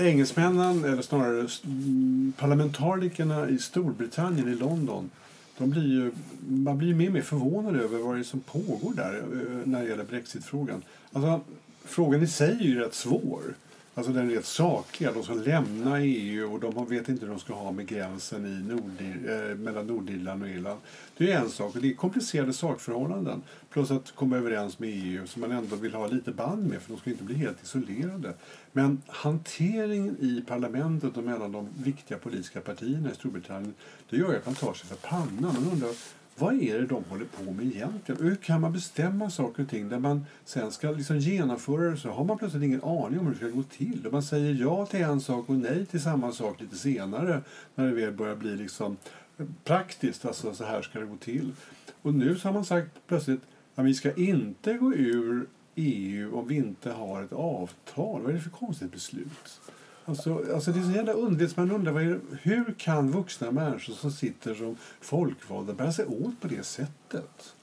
engelsmännen, eller snarare mm, parlamentarikerna i Storbritannien, i London, de blir ju, man blir ju mer och mer förvånad över vad det är som pågår där eh, när det gäller brexitfrågan. Alltså, frågan i sig är ju rätt svår. Alltså den rent sakliga. De som lämnar EU och de vet inte hur de ska ha med gränsen i Nordir, eh, mellan Nordirland och Irland. Det är en sak. Det är komplicerade sakförhållanden. Plus att komma överens med EU som man ändå vill ha lite band med för de ska inte bli helt isolerade. Men hanteringen i parlamentet och mellan de viktiga politiska partierna i Storbritannien det gör att man tar sig för pannan. Man undrar vad är det de håller på med egentligen? Hur kan man bestämma saker och ting där man sen ska liksom genomföra det så har man plötsligt ingen aning om hur det ska gå till. Och man säger ja till en sak och nej till samma sak lite senare när det väl börjar bli liksom eh, praktiskt, alltså så här ska det gå till. Och nu så har man sagt plötsligt att vi ska inte gå ur EU om vi inte har ett avtal. Vad är det för konstigt beslut? Alltså, alltså det är så jävla underligt. Man undrar vad är, hur kan vuxna människor som sitter som folkvalda bära sig åt på det sättet?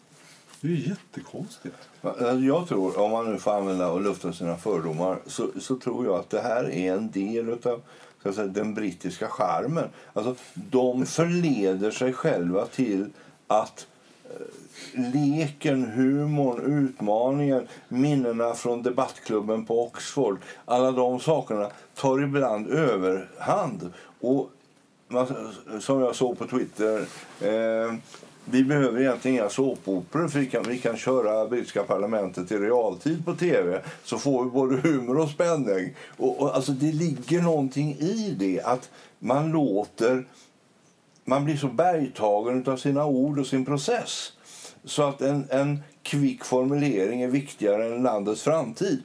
Det är ju jättekonstigt. Alltså, jag tror, om man nu får använda och lufta sina fördomar, så, så tror jag att det här är en del av säga, den brittiska charmen. Alltså, de förleder sig själva till att leken, humorn, utmaningen, minnena från debattklubben på Oxford. Alla de sakerna tar ibland överhand. Och som jag såg på Twitter eh, vi behöver egentligen inga såpoperor vi kan, vi kan köra brittiska parlamentet i realtid på tv så får vi både humor och spänning. Och, och, alltså det ligger någonting i det att man låter man blir så bergtagen av sina ord och sin process så att en, en kvick formulering är viktigare än landets framtid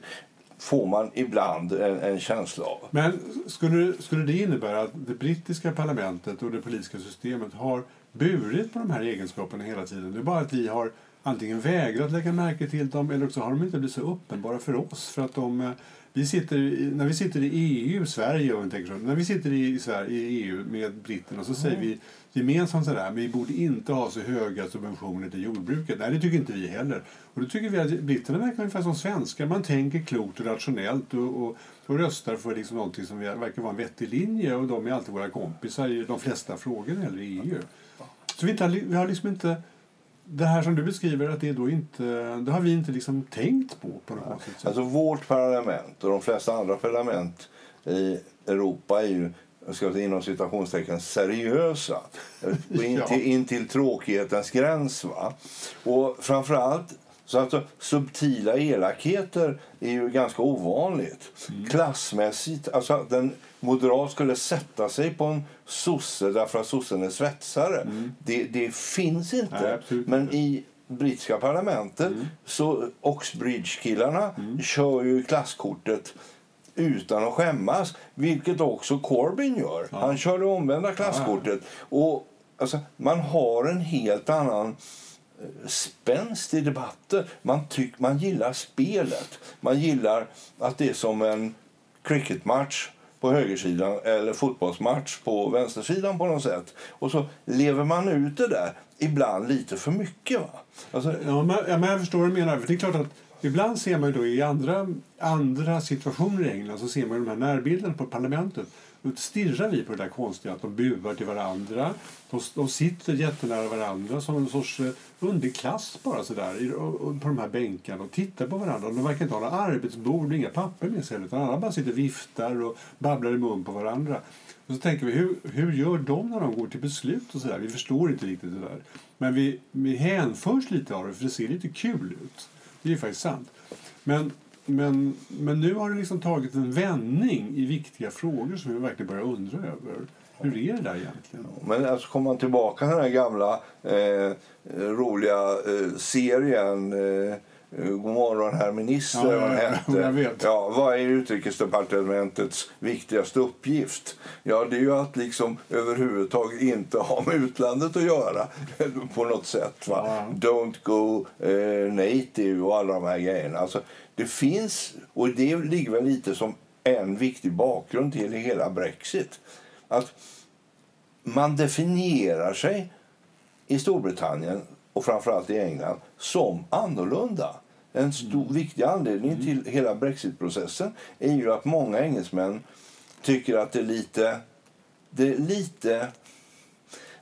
får man ibland en, en känsla av. Men skulle, skulle det innebära att det brittiska parlamentet och det politiska systemet har burit på de här egenskaperna hela tiden? Det är bara att vi har antingen vägrat lägga märke till dem eller också har de inte blivit så uppenbara för oss. För att de, eh, vi sitter, när vi sitter i EU, Sverige, och tänker så, när vi sitter i, Sverige, i EU med britterna så mm. säger vi gemensamt sådär, men vi borde inte ha så höga subventioner till jordbruket. Nej, det tycker inte vi heller. Och då tycker vi att britterna verkar ungefär som svenskar. Man tänker klokt och rationellt och, och, och röstar för liksom någonting som verkar vara en vettig linje och de är alltid våra kompisar i de flesta frågor eller i EU. Så vi, inte, vi har liksom inte det här som du beskriver, att det, då inte, det har vi inte liksom tänkt på. på något sätt. Alltså vårt parlament och de flesta andra parlament i Europa är ju ska säga, inom citationstecken seriösa. In till, in till tråkighetens gräns. Va? Och framförallt så alltså, subtila elakheter är ju ganska ovanligt. Mm. Klassmässigt, alltså att en moderat skulle sätta sig på en sosse därför att sossen är svetsare. Mm. Det, det finns inte. Nej, Men i brittiska parlamentet mm. så Oxbridge-killarna mm. kör ju klasskortet utan att skämmas, vilket också Corbyn gör. Ja. Han kör det omvända klasskortet. Ja. Och, alltså, man har en helt annan spänst i debatter. Man, tyck, man gillar spelet. Man gillar att det är som en cricketmatch på högersidan eller fotbollsmatch på vänstersidan på något sätt. Och så lever man ut det där, ibland lite för mycket. Va? Alltså... Ja, men, ja, men jag förstår vad du menar. För det är klart att Ibland ser man då i andra, andra situationer i England så ser man de här närbilderna på parlamentet. Då stirrar vi på det där konstiga att de buar till varandra. De, de sitter jättenära varandra som en sorts eh, underklass bara sådär på de här bänkarna och tittar på varandra. De verkar inte ha några arbetsbord och inga papper med sig utan alla bara sitter och viftar och babblar i mun på varandra. Och så tänker vi, hur, hur gör de när de går till beslut och sådär? Vi förstår inte riktigt det där. Men vi, vi hänförs lite av det för det ser lite kul ut. Det är ju faktiskt sant. Men, men, men nu har det liksom tagit en vändning i viktiga frågor som vi verkligen börjar undra över. Hur är det där egentligen? Men alltså kommer man tillbaka till den här gamla eh, roliga eh, serien eh, Eh, God morgon, herr minister. Ja, ja, hette. Jag vet. Ja, vad är Utrikesdepartementets viktigaste uppgift? Ja, det är ju att liksom överhuvudtaget inte ha med utlandet att göra på något sätt. Va? Ja. Don't go eh, native och alla de här grejerna. Alltså, det finns, och det ligger väl lite som en viktig bakgrund till hela Brexit. Att man definierar sig i Storbritannien och framförallt i England som annorlunda. En stor, viktig anledning till hela brexitprocessen är ju att många engelsmän tycker att det är lite, det är lite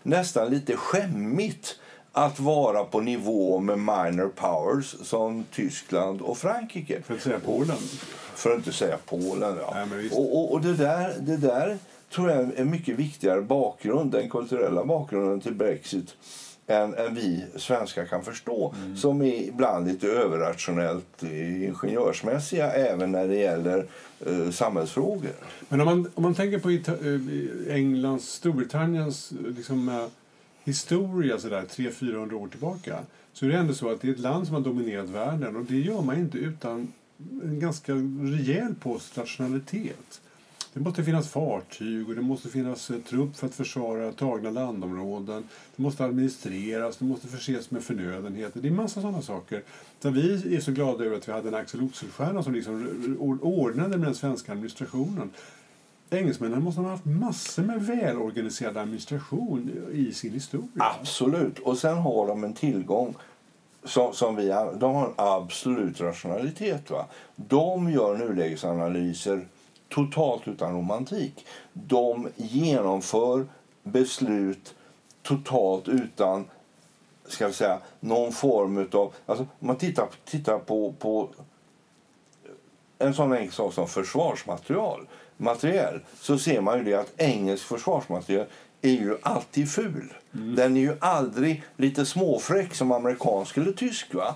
nästan lite skämmigt att vara på nivå med minor powers som Tyskland och Frankrike. För att säga Polen. För att inte säga Polen, ja. Nej, och, och, och, det, där, det där tror jag är en mycket viktigare bakgrund, den kulturella bakgrunden till Brexit än, än vi svenskar kan förstå. Mm. Som är ibland lite överrationellt ingenjörsmässiga även när det gäller uh, samhällsfrågor. Men om man, om man tänker på uh, Englands, Storbritanniens liksom, uh, historia sådär 300-400 år tillbaka så är det ändå så att det är ett land som har dominerat världen och det gör man inte utan en ganska rejäl postrationalitet. Det måste finnas fartyg och det måste finnas eh, trupp för att försvara tagna landområden. Det måste administreras, det måste förses med förnödenheter. Det är massa sådana saker. Så vi är så glada över att vi hade en Axel Oxenstierna som liksom ordnade med den svenska administrationen. Engelsmännen måste ha haft massor med välorganiserad administration i sin historia. Absolut. Och sen har de en tillgång som, som vi, de har en absolut rationalitet. Va? De gör nulägesanalyser totalt utan romantik. De genomför beslut totalt utan ska vi säga, någon form av... Alltså, om man tittar, tittar på, på en sån enkel sak som försvarsmaterial materiell, så ser man ju det att engelsk försvarsmateriel är ju alltid ful. Mm. Den är ju aldrig lite småfräck som amerikansk eller tysk. Va?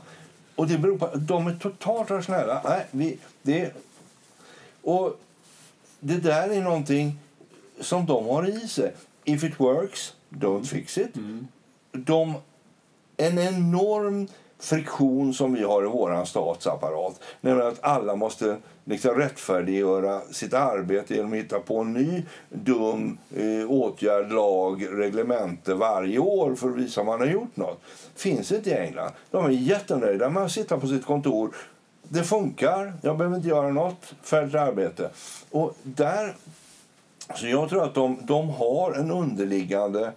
Och det beror på de är totalt rationella. Nej, vi, det, och det där är någonting som de har i sig. If it works, don't fix it. Mm. De, en enorm friktion som vi har i vår statsapparat. Nämligen att alla måste liksom rättfärdiggöra sitt arbete genom att hitta på en ny dum eh, åtgärd, lag, reglemente varje år för att visa att man har gjort något. finns inte i England. De är jättenöjda med att sitta på sitt kontor. Det funkar, jag behöver inte göra något, färdigt arbete. Och där, så jag tror att de, de har en underliggande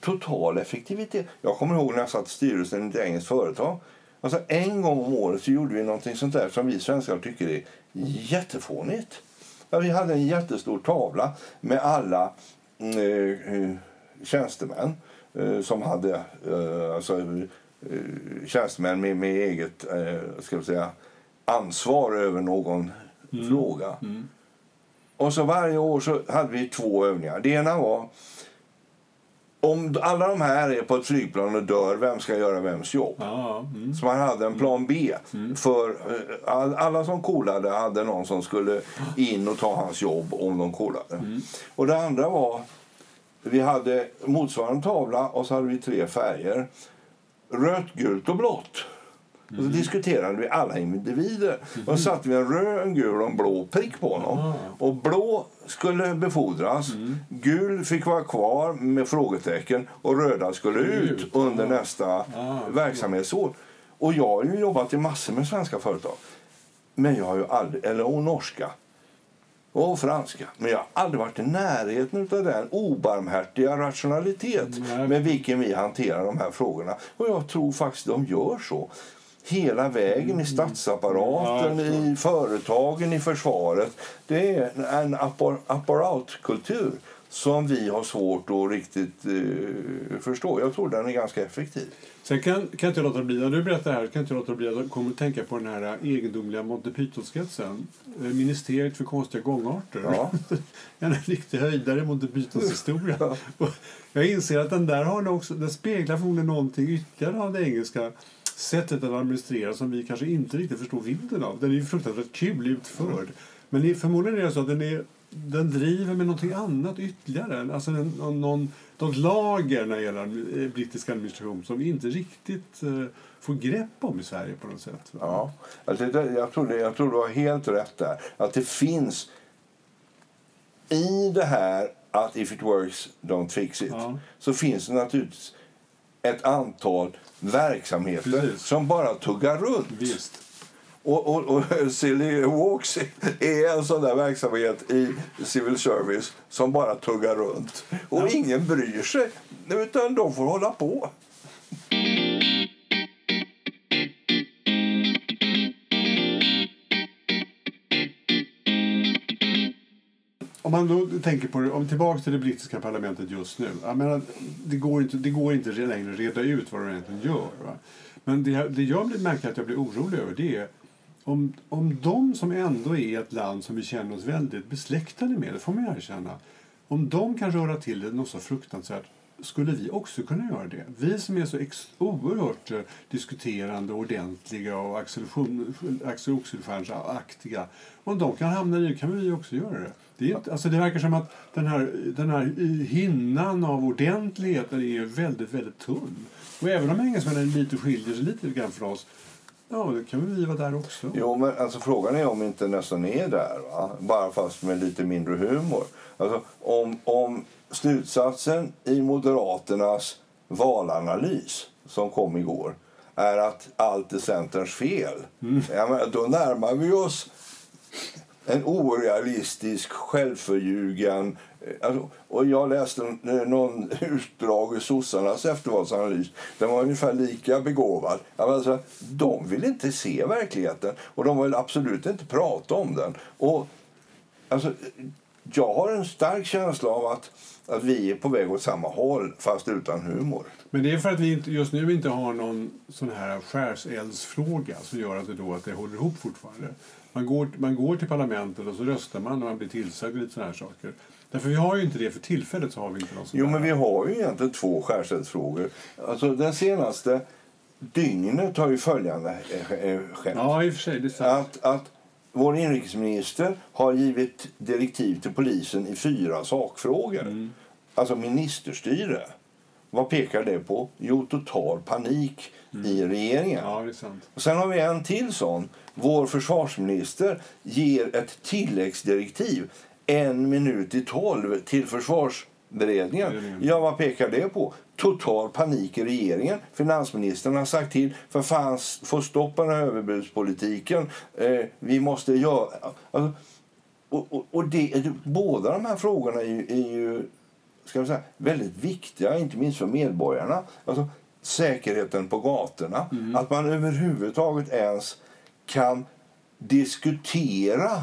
total effektivitet. Jag kommer ihåg när jag satt i styrelsen i ett engelskt företag. Alltså en gång om året så gjorde vi något sånt där som vi svenskar tycker är jättefånigt. Ja, vi hade en jättestor tavla med alla eh, eh tjänstemän eh, som hade eh, alltså, tjänstemän med, med eget eh, ska vi säga, ansvar över någon mm. fråga. Mm. Och så varje år så hade vi två övningar. Det ena var om alla de här är på ett flygplan och dör, vem ska göra vems jobb? Ja, mm. Så man hade en plan B. Mm. För eh, alla som kolade hade någon som skulle in och ta hans jobb om de kolade. Mm. Och det andra var, vi hade motsvarande tavla och så hade vi tre färger. Rött, gult och blått. Och så mm. diskuterade vi alla individer. Mm. Och satte vi en röd, en gul och en blå prick på honom. Ah. Och blå skulle befordras. Mm. Gul fick vara kvar med frågetecken och röda skulle ut under ah. nästa ah. verksamhetsår. Och jag har ju jobbat i massor med svenska företag. Men jag har ju aldrig, eller och norska och franska. Men jag har aldrig varit i närheten av den obarmhärtiga rationalitet Nej. med vilken vi hanterar de här frågorna. Och jag tror faktiskt de gör så hela vägen i mm. statsapparaten, i företagen, i försvaret. Det är en apparatkultur som vi har svårt att riktigt uh, förstå. Jag tror den är ganska effektiv. Sen kan, kan inte låta bli, när du berättar här, kan inte låta bli att komma att tänka på den här egendomliga Monty Python-sketchen. Eh, Ministeriet för konstiga gångarter. Ja. en riktig höjdare i Monty Pythons historia. Ja. Jag inser att den där har också, den speglar förmodligen någonting ytterligare av det engelska sättet att administrera som vi kanske inte riktigt förstår vidden av. Den är ju fruktansvärt kul utförd. Men förmodligen är det så att den, är, den driver med någonting annat ytterligare. Alltså en, någon, något lager när det gäller eh, brittisk administration som vi inte riktigt uh, får grepp om i Sverige på något sätt. Ja, alltså, jag, tror det, jag tror du har helt rätt där. Att det finns i det här att if it works, don't fix it, ja. så finns det naturligtvis ett antal verksamheter Precis. som bara tuggar runt. Visst. Och, och, och Silly Walks är en sån där verksamhet i civil service som bara tuggar runt. Och ja. ingen bryr sig, utan de får hålla på. Om man då tänker på det, om tillbaka till det brittiska parlamentet just nu. Jag menar, det, går inte, det går inte längre att reda ut vad de egentligen gör. Va? Men det, det jag blir, märker att jag blir orolig över det är om, om de som ändå är ett land som vi känner oss väldigt besläktade med, det får man erkänna. Om de kan röra till det något så fruktansvärt skulle vi också kunna göra det? Vi som är så ex- oerhört eh, diskuterande, ordentliga och Axel Oxenstierna-aktiga. Om de kan hamna i det kan vi också göra det. Det, är inte, alltså det verkar som att den här, den här hinnan av ordentlighet är väldigt, väldigt tunn. Och även om engelsmännen lite skiljer sig lite grann från oss Ja, det kan vi vara där också. Jo, men alltså, frågan är om vi inte nästan är där. Va? Bara fast med lite mindre humor. Alltså, om, om slutsatsen i Moderaternas valanalys som kom igår är att allt är Centerns fel. Mm. Ja, men då närmar vi oss en orealistisk, självförljugen... Eh, alltså, och jag läste någon utdrag ur sossarnas eftervalsanalys. Den var ungefär lika begåvad. Alltså, de vill inte se verkligheten och de vill absolut inte prata om den. Och, alltså, jag har en stark känsla av att, att vi är på väg åt samma håll, fast utan humor. Men det är för att vi inte, just nu inte har någon sån här skärseldsfråga som gör att det, då, att det håller ihop fortfarande. Man går, man går till parlamentet och så röstar man när man blir tillsagd lite såna här saker. Därför vi har ju inte det för tillfället så har vi inte någon Jo, men vi har ju egentligen två skärseldsfrågor. Alltså den senaste dygnet har ju följande skett. Ja, i och för sig. Det är sant. Att, att vår inrikesminister har givit direktiv till polisen i fyra sakfrågor. Mm. Alltså ministerstyre. Vad pekar det på? Jo, total panik mm. i regeringen. Ja. Och sen har vi en till sån. Vår försvarsminister ger ett tilläggsdirektiv en minut i tolv till försvarsberedningen. Ja, vad pekar det på? Total panik i regeringen. Finansministern har sagt till för fan få stopp på den här överbudspolitiken. Eh, vi måste göra... Alltså, och, och, och det, båda de här frågorna är ju, är ju ska vi säga, väldigt viktiga, inte minst för medborgarna. Alltså, säkerheten på gatorna. Mm. Att man överhuvudtaget ens kan diskutera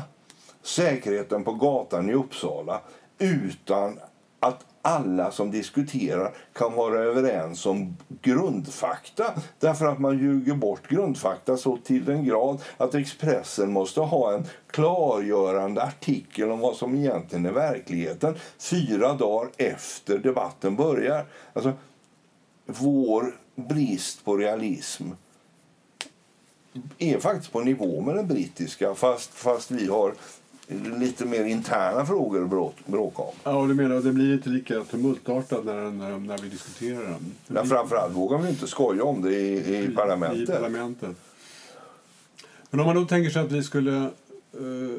säkerheten på gatan i Uppsala utan att alla som diskuterar kan vara överens om grundfakta. Därför att man ljuger bort grundfakta så till den grad att Expressen måste ha en klargörande artikel om vad som egentligen är verkligheten fyra dagar efter debatten börjar. Alltså, vår brist på realism är faktiskt på nivå med den brittiska fast, fast vi har lite mer interna frågor att bråka om. Ja, och du menar att det blir inte lika tumultartat när, när vi diskuterar den? Ja, framförallt vågar vi inte skoja om det i, i, i parlamentet. I parlamentet. Men om man då tänker sig att vi skulle... Uh,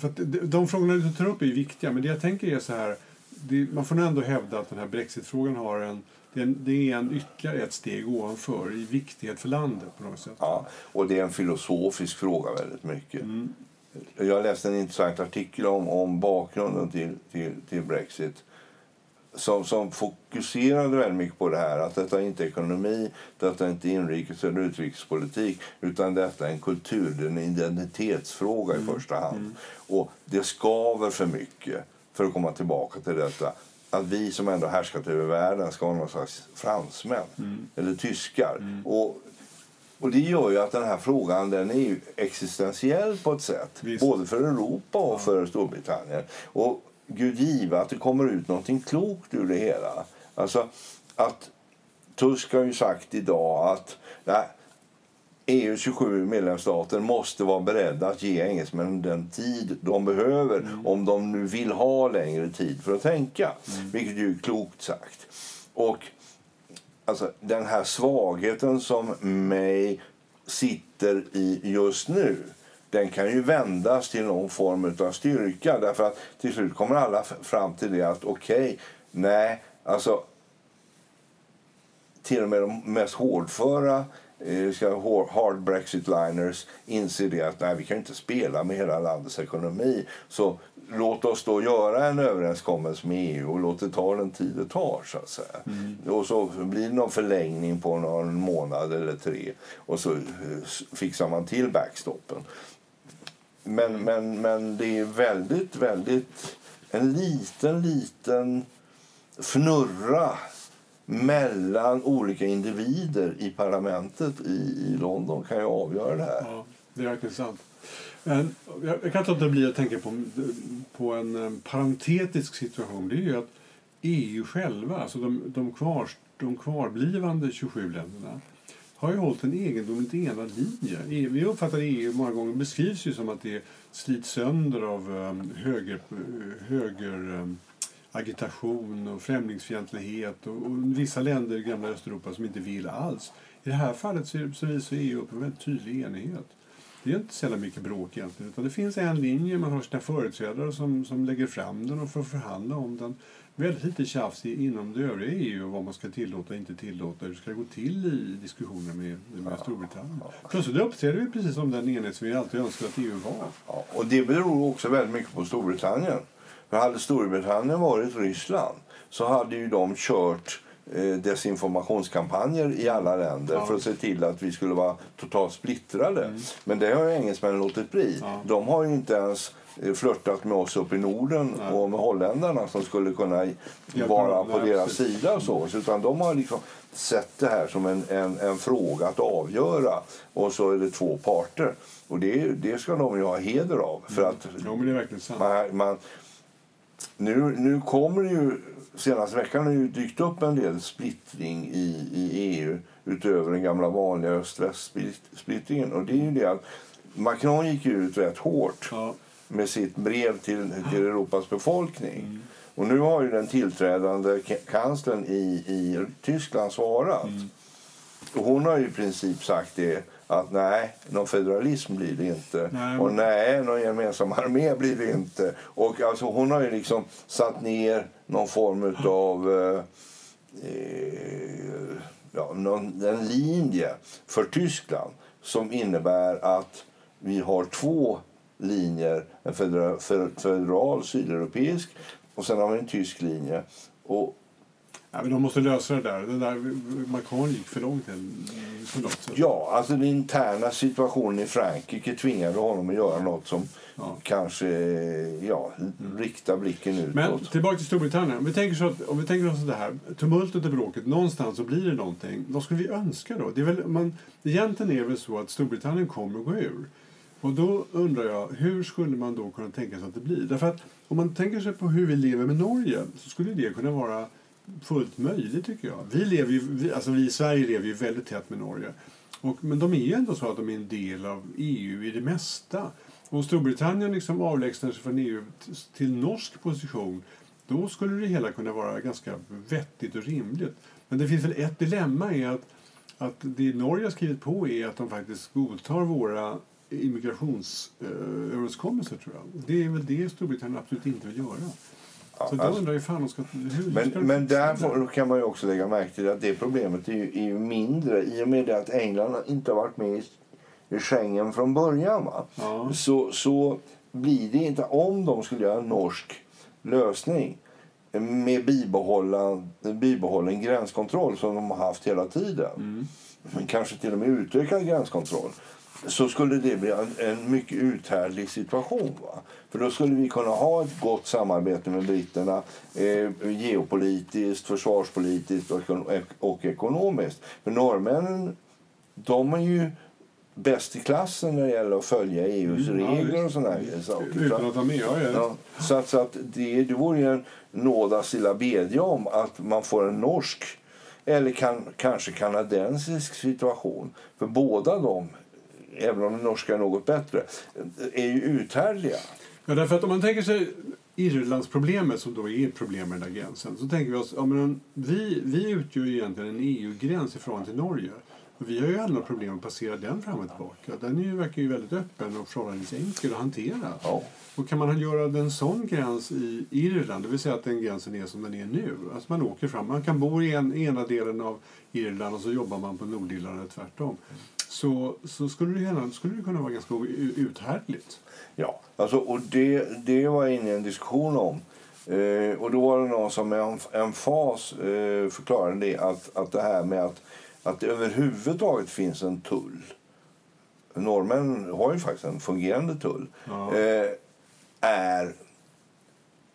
för de frågorna du tar upp är viktiga, men det jag tänker är så här... Det, man får ändå hävda att den här brexitfrågan har en det är, en, det är en ytterligare ett steg ovanför i viktighet för landet. på något sätt. Ja, och det är en filosofisk fråga väldigt mycket. Mm. Jag läste en intressant artikel om, om bakgrunden till, till, till Brexit som, som fokuserade väldigt mycket på det här att detta är inte ekonomi, detta är inte inrikes eller utrikespolitik utan detta är en kultur, en identitetsfråga mm. i första hand. Mm. Och det skaver för mycket, för att komma tillbaka till detta, att vi som ändå härskat över världen ska vara någon slags fransmän mm. eller tyskar. Mm. Och och Det gör ju att den här frågan den är ju existentiell på ett sätt. Visst. Både för Europa och för Storbritannien. Och Gud give att det kommer ut någonting klokt ur det hela. Alltså att Tusk har ju sagt idag att nej, EUs 27 medlemsstater måste vara beredda att ge engelsmännen den tid de behöver mm. om de nu vill ha längre tid för att tänka. Mm. Vilket är klokt sagt. Och alltså, den här svagheten som mig sitter i just nu den kan ju vändas till någon form av styrka. Därför att till slut kommer alla fram till det att okej, okay, nej, alltså till och med de mest hårdföra eh, hard brexit-liners inser det att nej, vi kan inte spela med hela landets ekonomi. Så låt oss då göra en överenskommelse med EU och låt det ta den tid det tar. Så att säga. Mm. Och så blir det någon förlängning på någon månad eller tre och så fixar man till backstoppen. Men, men, men det är väldigt, väldigt en liten, liten fnurra mellan olika individer i parlamentet i, i London kan ju avgöra det här. Ja, det är verkligen sant. Men jag, jag kan inte låta bli att tänka på, på en en parentetisk situation. Det är ju att EU själva, alltså de, de, kvar, de kvarblivande 27 länderna, har ju hållit en egendomligt enad linje. EU, vi uppfattar EU många gånger beskrivs ju som att det slits sönder av um, höger, eh, höger um, agitation och främlingsfientlighet och, och vissa länder i gamla Östeuropa som inte vill alls. I det här fallet så, så visar EU upp en väldigt tydlig enighet. Det är inte sällan mycket bråk egentligen. Utan det finns en linje, man har sina företrädare som, som lägger fram den och får förhandla om den. Väldigt lite tjafs inom det övriga EU vad man ska tillåta och inte tillåta. Hur ska det gå till i diskussioner med, med Storbritannien? Ja. Plötsligt uppträder vi precis som den enhet som vi alltid önskat att EU var. Ja, och det beror också väldigt mycket på Storbritannien. För hade Storbritannien varit Ryssland så hade ju de kört eh, desinformationskampanjer i alla länder ja. för att se till att vi skulle vara totalt splittrade. Mm. Men det har ju engelsmännen låtit bli. Ja. De har ju inte ens eh, flörtat med oss uppe i Norden Nej. och med holländarna som skulle kunna vara på deras sida. Och så. Utan de har liksom sett det här som en, en, en, fråga att avgöra och så är det två parter. Och det, det ska de ju ha heder av. För mm. att sant. Man, man, nu, nu kommer det ju, senaste veckan har det ju dykt upp en del splittring i, i EU utöver den gamla vanliga öst-väst-splittringen. Och det är ju det att Macron gick ut rätt hårt ja. med sitt brev till, till Europas befolkning. Mm. Och nu har ju den tillträdande kanslern i, i Tyskland svarat. Mm. Och hon har ju i princip sagt det att nej, någon federalism blir det inte. Nej. Och nej, någon gemensam armé blir det inte. Och alltså, hon har ju liksom satt ner någon form av eh, eh, ja, någon, en linje för Tyskland som innebär att vi har två linjer. En federal, federal sydeuropeisk och sen har vi en tysk linje. Och Ja, men de måste lösa det där. Det där Macron gick för långt. För något Ja, alltså den interna situationen i Frankrike tvingade honom att göra något som ja. kanske ja, riktar blicken utåt. Men tillbaka till Storbritannien. Om vi tänker, så att, om vi tänker oss det här, tumultet och bråket, någonstans så blir det någonting. Vad skulle vi önska då? Det är väl, man, egentligen är det väl så att Storbritannien kommer att gå ur. Och då undrar jag, hur skulle man då kunna tänka sig att det blir? Därför att om man tänker sig på hur vi lever med Norge så skulle det kunna vara fullt möjligt tycker jag. Vi, lever ju, vi, alltså vi i Sverige lever ju väldigt tätt med Norge. Och, men de är ju ändå så att de är en del av EU i det mesta. Om Storbritannien liksom avlägsnar sig från EU till norsk position då skulle det hela kunna vara ganska vettigt och rimligt. Men det finns väl ett dilemma är att, att det Norge har skrivit på är att de faktiskt godtar våra immigrationsöverenskommelser eh, tror jag. Det är väl det Storbritannien absolut inte vill göra. Så då alltså, undrar ju fan ska, hur men, ska men där får, kan man ju också lägga märke till att det problemet är ju, är ju mindre i och med att England inte har varit med i, i Schengen från början. Va? Ja. Så, så blir det inte, om de skulle göra en norsk lösning med bibehållen, bibehållen gränskontroll som de har haft hela tiden. Mm. Men kanske till och med utökad gränskontroll så skulle det bli en, mycket uthärdlig situation. Va? För då skulle vi kunna ha ett gott samarbete med britterna eh, geopolitiskt, försvarspolitiskt och, och ekonomiskt. För norrmännen, de är ju bäst i klassen när det gäller att följa EUs mm, regler och sådana saker. Utan att med, ja, ja. Så, att, så att det, det vore ju en nådas lilla bedja om att man får en norsk eller kan, kanske kanadensisk situation. För båda de även om den norska är något bättre, är ju uthärdliga. Ja, därför att om man tänker sig Irlandsproblemet som då är problem med den gränsen så tänker vi oss, ja, men vi, vi utgör ju egentligen en EU-gräns i förhållande till Norge. Och vi har ju aldrig problem att passera den fram och tillbaka. Den är ju, verkar ju väldigt öppen och förhållandevis enkel att hantera. Ja. Och kan man göra en sån gräns i Irland, det vill säga att den gränsen är som den är nu. Alltså man åker fram, man kan bo i en, ena delen av Irland och så jobbar man på Nordirland eller tvärtom så, så skulle, det, hända, skulle det kunna vara ganska uthärdligt. Ja, alltså, och det, det var jag inne i en diskussion om. Eh, och då var det någon som med en, en fas eh, förklarade det att, att det här med att, att det överhuvudtaget finns en tull. Norrmän har ju faktiskt en fungerande tull. Ja. Eh, är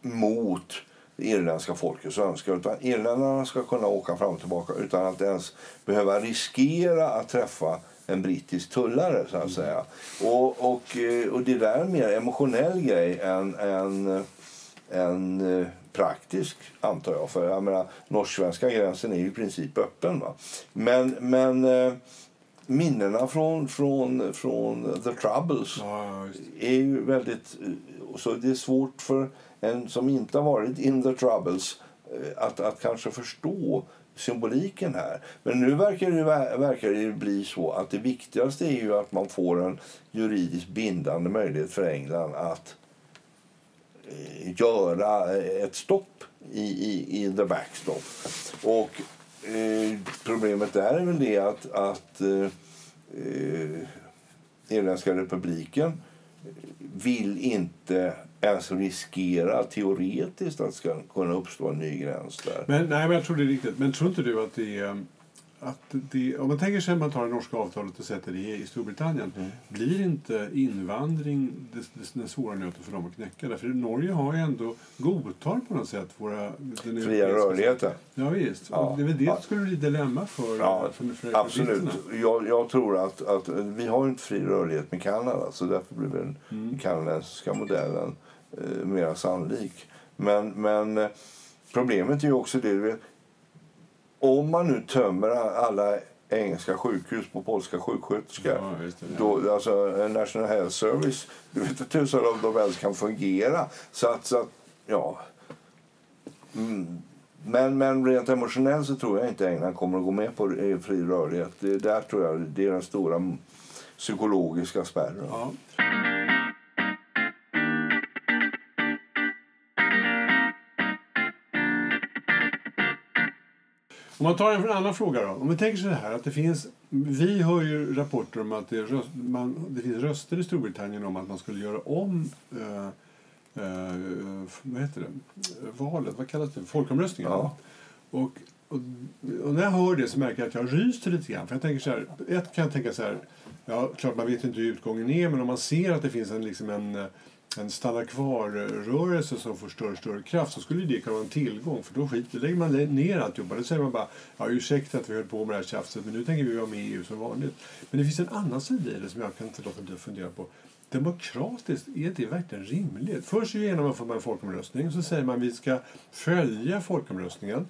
mot det irländska folkets önskan. Utan irländarna ska kunna åka fram och tillbaka utan att ens behöva riskera att träffa en brittisk tullare. så att säga. Och, och, eh, och det där är en mer emotionell grej än, än, än eh, praktisk, antar jag. För jag menar, norsk-svenska gränsen är ju i princip öppen. Va? Men, men eh, minnena från, från, från The Troubles Ja, är ju väldigt... Så det är svårt för en som inte har varit in the troubles att, att kanske förstå symboliken här. Men nu verkar det, verkar det bli så att det viktigaste är ju att man får en juridiskt bindande möjlighet för England att eh, göra eh, ett stopp i, i, i the backstop. Och eh, problemet där är väl det att, att eh, eh Irländska republiken vill inte ens riskera teoretiskt att det ska kunna uppstå en ny gräns där. Men, nej, men jag tror det är riktigt. Men tror inte du att det är... Att det, om man tänker sig att man tar det norska avtalet och sätter det i Storbritannien. Mm. Blir inte invandring det, det, den svåra nöten för dem att knäcka? Därför Norge har ju ändå godtar på något sätt våra... Den Fria rörligheten. Ja, visst. Ja. Och det är väl det Ja. skulle bli dilemma för, Ja, för, för Absolut. Jag, jag tror att, att vi har inte fri rörlighet med Kanada så därför blir den Mm. kanadensiska modellen eh, mer sannolik. Men, men eh, problemet är ju också det, om man nu tömmer alla engelska sjukhus på polska sjuksköterskor Ja, då, alltså, en National Health Service, du vet inte tusan om de ens kan fungera. Så att, så att ja. Mm. Men, men rent emotionellt så tror jag inte England kommer att gå med på eh, fri rörlighet. Det, där tror jag det är den stora psykologiska spärren. Ja. Om man tar en annan fråga då. Om vi tänker så här att det finns, vi hör ju rapporter om att det, röst, man, det finns röster i Storbritannien om att man skulle göra om eh, eh, vad heter det? valet, vad kallas det? Folkomröstningen. Ja. Och, och, och när jag hör det så märker jag att jag ryser lite grann. För jag tänker så här, ett kan jag tänka så här, ja klart man vet inte hur utgången är men om man ser att det finns en, liksom en, en stanna kvar-rörelse som får större och större kraft så skulle det kunna vara en tillgång för då skiter, lägger man ner alltihopa. Då säger man bara, ja ursäkta att vi höll på med det här tjafset men nu tänker vi vara med i EU som vanligt. Men det finns en annan sida i det som jag kan inte låta bli att fundera på. Demokratiskt, är det verkligen rimligt? Först genomför man en folkomröstning så säger man att vi ska följa folkomröstningen.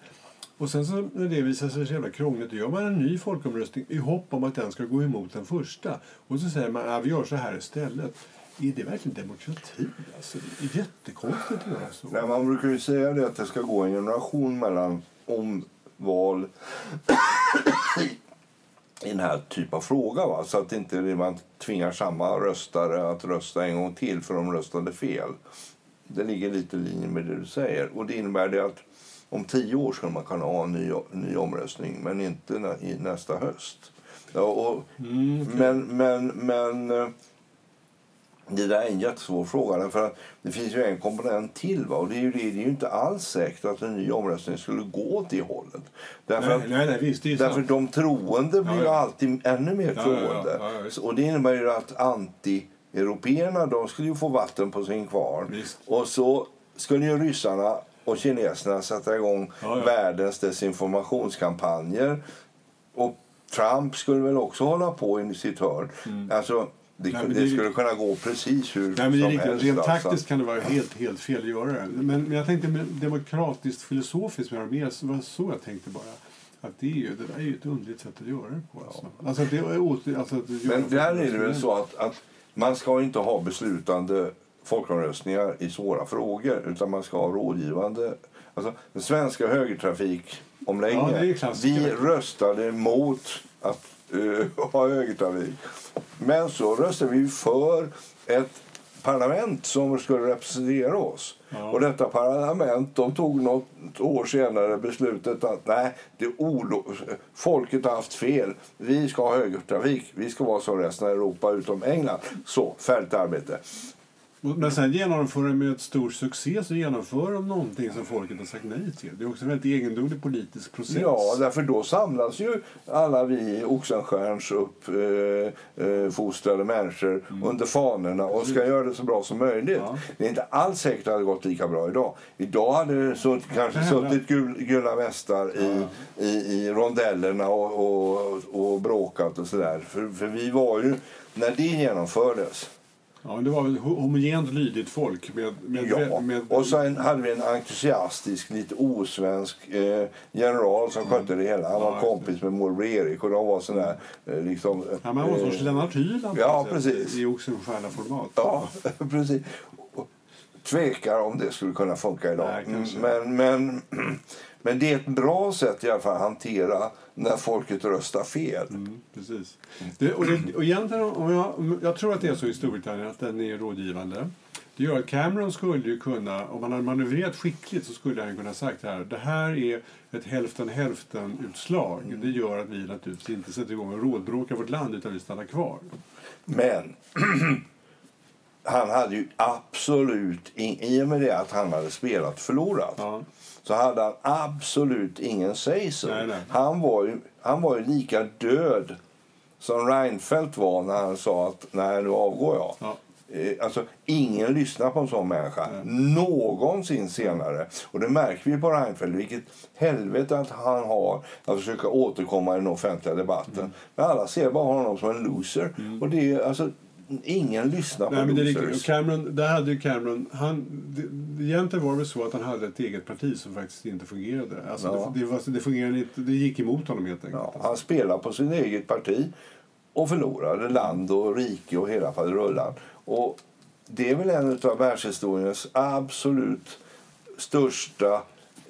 Och sen så när det visar sig så jävla krångligt, då gör man en ny folkomröstning i hopp om att den ska gå emot den första. Och så säger man att vi gör så här istället. Är det verkligen demokrati? Alltså, det är jättekonstigt att göra så. Nej, man brukar ju säga det att det ska gå en generation mellan omval i den här typen av fråga. Va? Så att inte man tvingar samma röstare att rösta en gång till för de röstade fel. Det ligger lite i linje med det du säger. Och det innebär det att om tio år ska man kunna ha en ny, ny omröstning men inte nä, nästa höst. Ja, och, Mm, okej. men, men, men eh, det där är en jättesvår fråga. Därför att det finns ju en komponent till. Va? Och det, är ju, det, är ju inte alls säkert att en ny omröstning skulle gå åt det hållet. Därför nej, nej, nej, visst, det är Därför de troende blir Ja, ja. alltid ännu mer troende. Ja, och det innebär ju att anti-européerna de skulle ju få vatten på sin kvarn. Visst. Och så skulle ju ryssarna och kineserna sätta igång Ja, ja. världens desinformationskampanjer. Och Trump skulle väl också hålla på i sitt hörn. Alltså, det. Nej, det det skulle kunna gå precis hur Nej, men det är som riktigt. helst. Rent alltså. taktiskt kan det vara helt, helt fel att göra det. Men, men jag tänkte demokratiskt filosofiskt med mer, så var det så jag tänkte bara. Att det, är ju, det där är ju ett underligt sätt att göra det på. Alltså. Alltså, att det är alltså att göra Men där är det väl så att, att man ska inte ha beslutande folkomröstningar i svåra frågor utan man ska ha rådgivande. Alltså, den svenska högertrafikomläggningen. Ja, det vi röstade mot att eh, ha högertrafik. Men så röstade vi för ett parlament som skulle representera oss. Ja. Och detta parlament de tog något år senare beslutet att nej, det folket har haft fel. Vi ska ha högertrafik. Vi ska vara som resten av Europa utom England. Så, färdigt arbete. Men sen genomför de med ett stor succé så genomför de någonting som folket har sagt nej till. Det är också en väldigt egendomlig politisk process. Ja, därför då samlas ju alla vi Oxenstierns uppfostrade eh, människor mm. under fanorna och ska göra det så bra som möjligt. Ja. Det är inte alls säkert att det hade gått lika bra idag. Idag hade det så, kanske suttit gul, gula västar i, ja. i, i rondellerna och, och, och bråkat och sådär. För, för vi var ju, när det genomfördes Ja, det var ett homogent lydigt folk. Med, med, ja. med, och sen hade vi en entusiastisk, lite osvensk eh, general som skötte det hela. Han var ja, kompis med morbror Erik och de var sådär eh, liksom... Ja, man var en sorts Lennart Hyland ja, precis. i Oxenstierna-format. Ja, precis. Tvekar om det skulle kunna funka idag. Nej, men, men Men det är ett bra sätt i alla fall att hantera när folket röstar fel. Mm, precis. Det, och det, och egentligen, om jag, jag tror att det är så i Storbritannien att den är rådgivande. Det gör att Cameron skulle ju kunna, om han hade manövrerat skickligt så skulle han kunna sagt här, det här är ett hälften-hälften-utslag. Mm. Det gör att vi naturligtvis inte sätter igång och rådbråkar vårt land utan vi stannar kvar. Men han hade ju absolut, i och med det att han hade spelat förlorat, ja så hade han absolut ingen say. Han, var ju, han var ju lika död som Reinfeldt var när han sa att nej, nu avgår jag. Ja. Eh, alltså, ingen lyssnar på en sån människa Nej. någonsin senare. Och det märker vi på Reinfeldt, vilket helvete att han har att försöka återkomma i den offentliga debatten. Mm. Men alla ser bara honom som en loser. Mm. Och det är, alltså, ingen lyssnar på Nej, men det är Cameron, där hade Cameron, han, det, egentligen var det så att han hade ett eget parti som faktiskt inte fungerade. Alltså ja. det, det, det, fungerade inte, det gick emot honom helt enkelt. Ja, han spelade på sitt eget parti och förlorade land och rike och hela faderullan. Och det är väl en av världshistoriens absolut största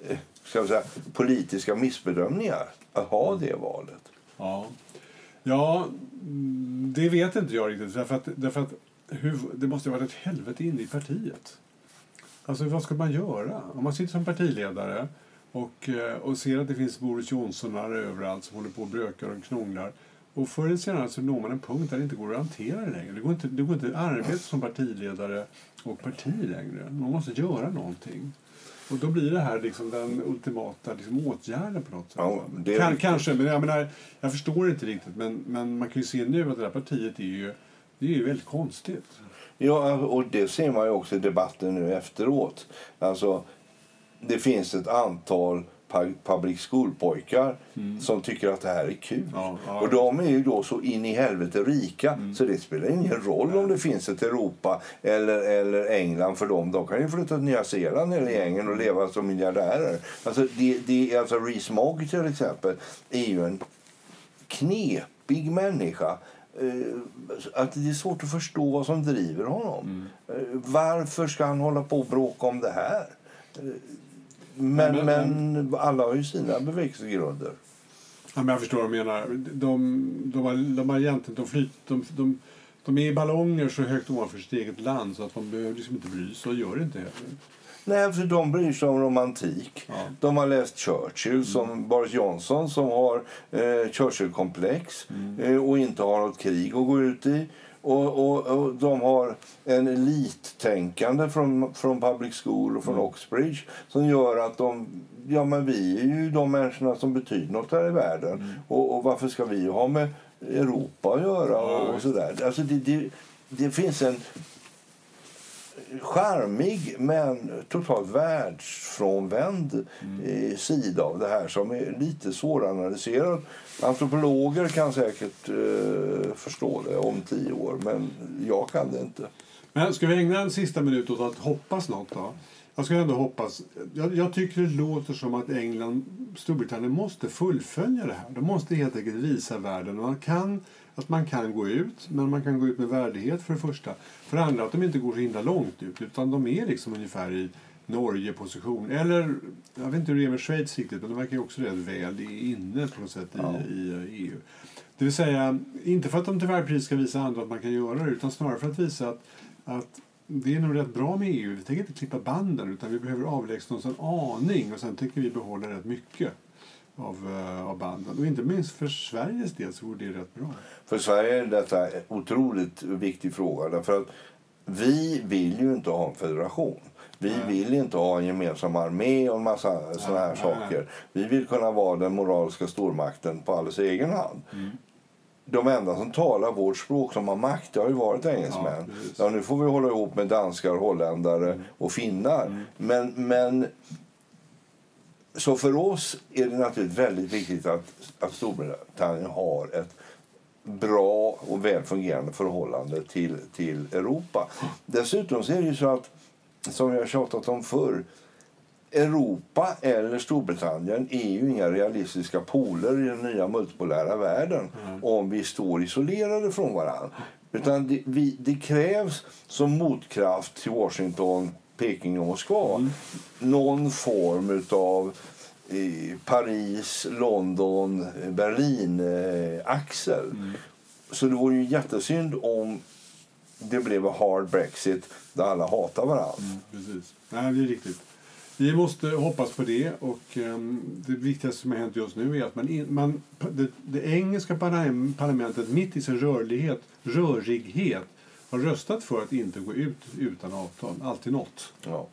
eh, ska säga, politiska missbedömningar att ha det valet. Ja. Ja, mm, det vet inte jag riktigt. Därför att, därför att hur, det måste ha varit ett helvete inne i partiet. Alltså vad ska man göra? Om man sitter som partiledare och, eh, och ser att det finns Boris Johnsonar överallt som håller på och brökar och knånglar. Och förr eller senare så når man en punkt där det inte går att hantera det längre. Det går inte, det går inte att arbeta som partiledare och parti längre. Man måste göra någonting. Och då blir det här liksom den ultimata liksom åtgärden på något sätt. Ja, kan, kanske, men jag menar, jag förstår inte riktigt. Men, men man kan ju se nu att det här partiet är ju, det är ju väldigt konstigt. Ja, och det ser man ju också i debatten nu efteråt. Alltså, det finns ett antal public school-pojkar mm. som tycker att det här är kul. Ja, ja. Och de är ju då så in i helvete rika mm. så det spelar ingen roll om det finns ett Europa eller, eller England för dem. De kan ju flytta till Nya Zeeland eller gängen och leva som miljardärer. Alltså, det, det, alltså Rees Mogg till exempel är ju en knepig människa eh, att det är svårt att förstå vad som driver honom. Mm. Eh, varför ska han hålla på och bråka om det här? Men, men, men, alla har ju sina bevekelsegrunder. Ja, men jag förstår vad du menar. De, de, har, de, har egentligen, de, flyt, de, de, de är i ballonger så högt ovanför sitt eget land så att de behöver liksom inte bry sig och gör inte heller. Nej, för de bryr sig om romantik. Ja. De har läst Churchill, mm. som Boris Johnson som har eh, Churchill-komplex mm. eh, och inte har något krig att gå ut i. Och, och, och, de har en elittänkande från, från public school och från mm. Oxbridge som gör att de, ja men vi är ju de människorna som betyder något här i världen. Mm. Och, och, varför ska vi ha med Europa att göra och, och sådär. Alltså det, det, det finns en charmig men totalt världsfrånvänd mm. sida av det här som är lite svåranalyserad. Antropologer kan säkert eh, förstå det om tio år, men jag kan det inte. Men ska vi ägna en sista minut åt att hoppas något då? Jag ska ändå hoppas. Jag, jag, tycker det låter som att England, Storbritannien måste fullfölja det här. De måste helt enkelt visa världen man kan, att man kan gå ut, men man kan gå ut med värdighet för det första. För det andra att de inte går så himla långt ut, utan de är liksom ungefär i Norge-position. Eller, jag vet inte hur det är med Schweiz riktigt, men de verkar också rätt väl inne på något sätt i, ja. i EU. Det vill säga, inte för att de till varje pris ska visa andra att man kan göra det, utan snarare för att visa att, att det är nog rätt bra med EU. Vi tänker inte klippa banden, utan vi behöver avlägsna oss en aning och sen tänker vi behålla rätt mycket av, uh, av banden. Och inte minst för Sveriges del så vore det rätt bra. För Sverige är detta en otroligt viktig fråga. Därför att vi vill ju inte ha en federation. Vi Nej. vill inte ha en gemensam armé och en massa såna här saker. Vi vill kunna vara den moraliska stormakten på alldeles egen hand. Mm. De enda som talar vårt språk, som har makt, det har ju varit engelsmän. Ja, ja, nu får vi hålla ihop med danskar, holländare mm. och finnar. Mm. Men, men så för oss är det naturligtvis väldigt viktigt att, att Storbritannien har ett bra och väl fungerande förhållande till, till Europa. Dessutom så är det ju så att, som jag har tjatat om förr, Europa eller Storbritannien är ju inga realistiska poler i den nya multipolära världen mm. om vi står isolerade från varandra. Utan det, vi, det krävs som motkraft till Washington, Peking och Moskva mm. någon form av Paris, London, Berlin-axel. Mm. Så det vore ju jättesynd om det blev en hard Brexit där alla hatar varandra. Mm, precis. Nej, det är riktigt. Vi måste hoppas på det. och um, Det viktigaste som har hänt just nu är att man, in, man det, det, engelska parlamentet mitt i sin rörlighet, rörighet har röstat för att inte gå ut utan avtal. Alltid något. Ja.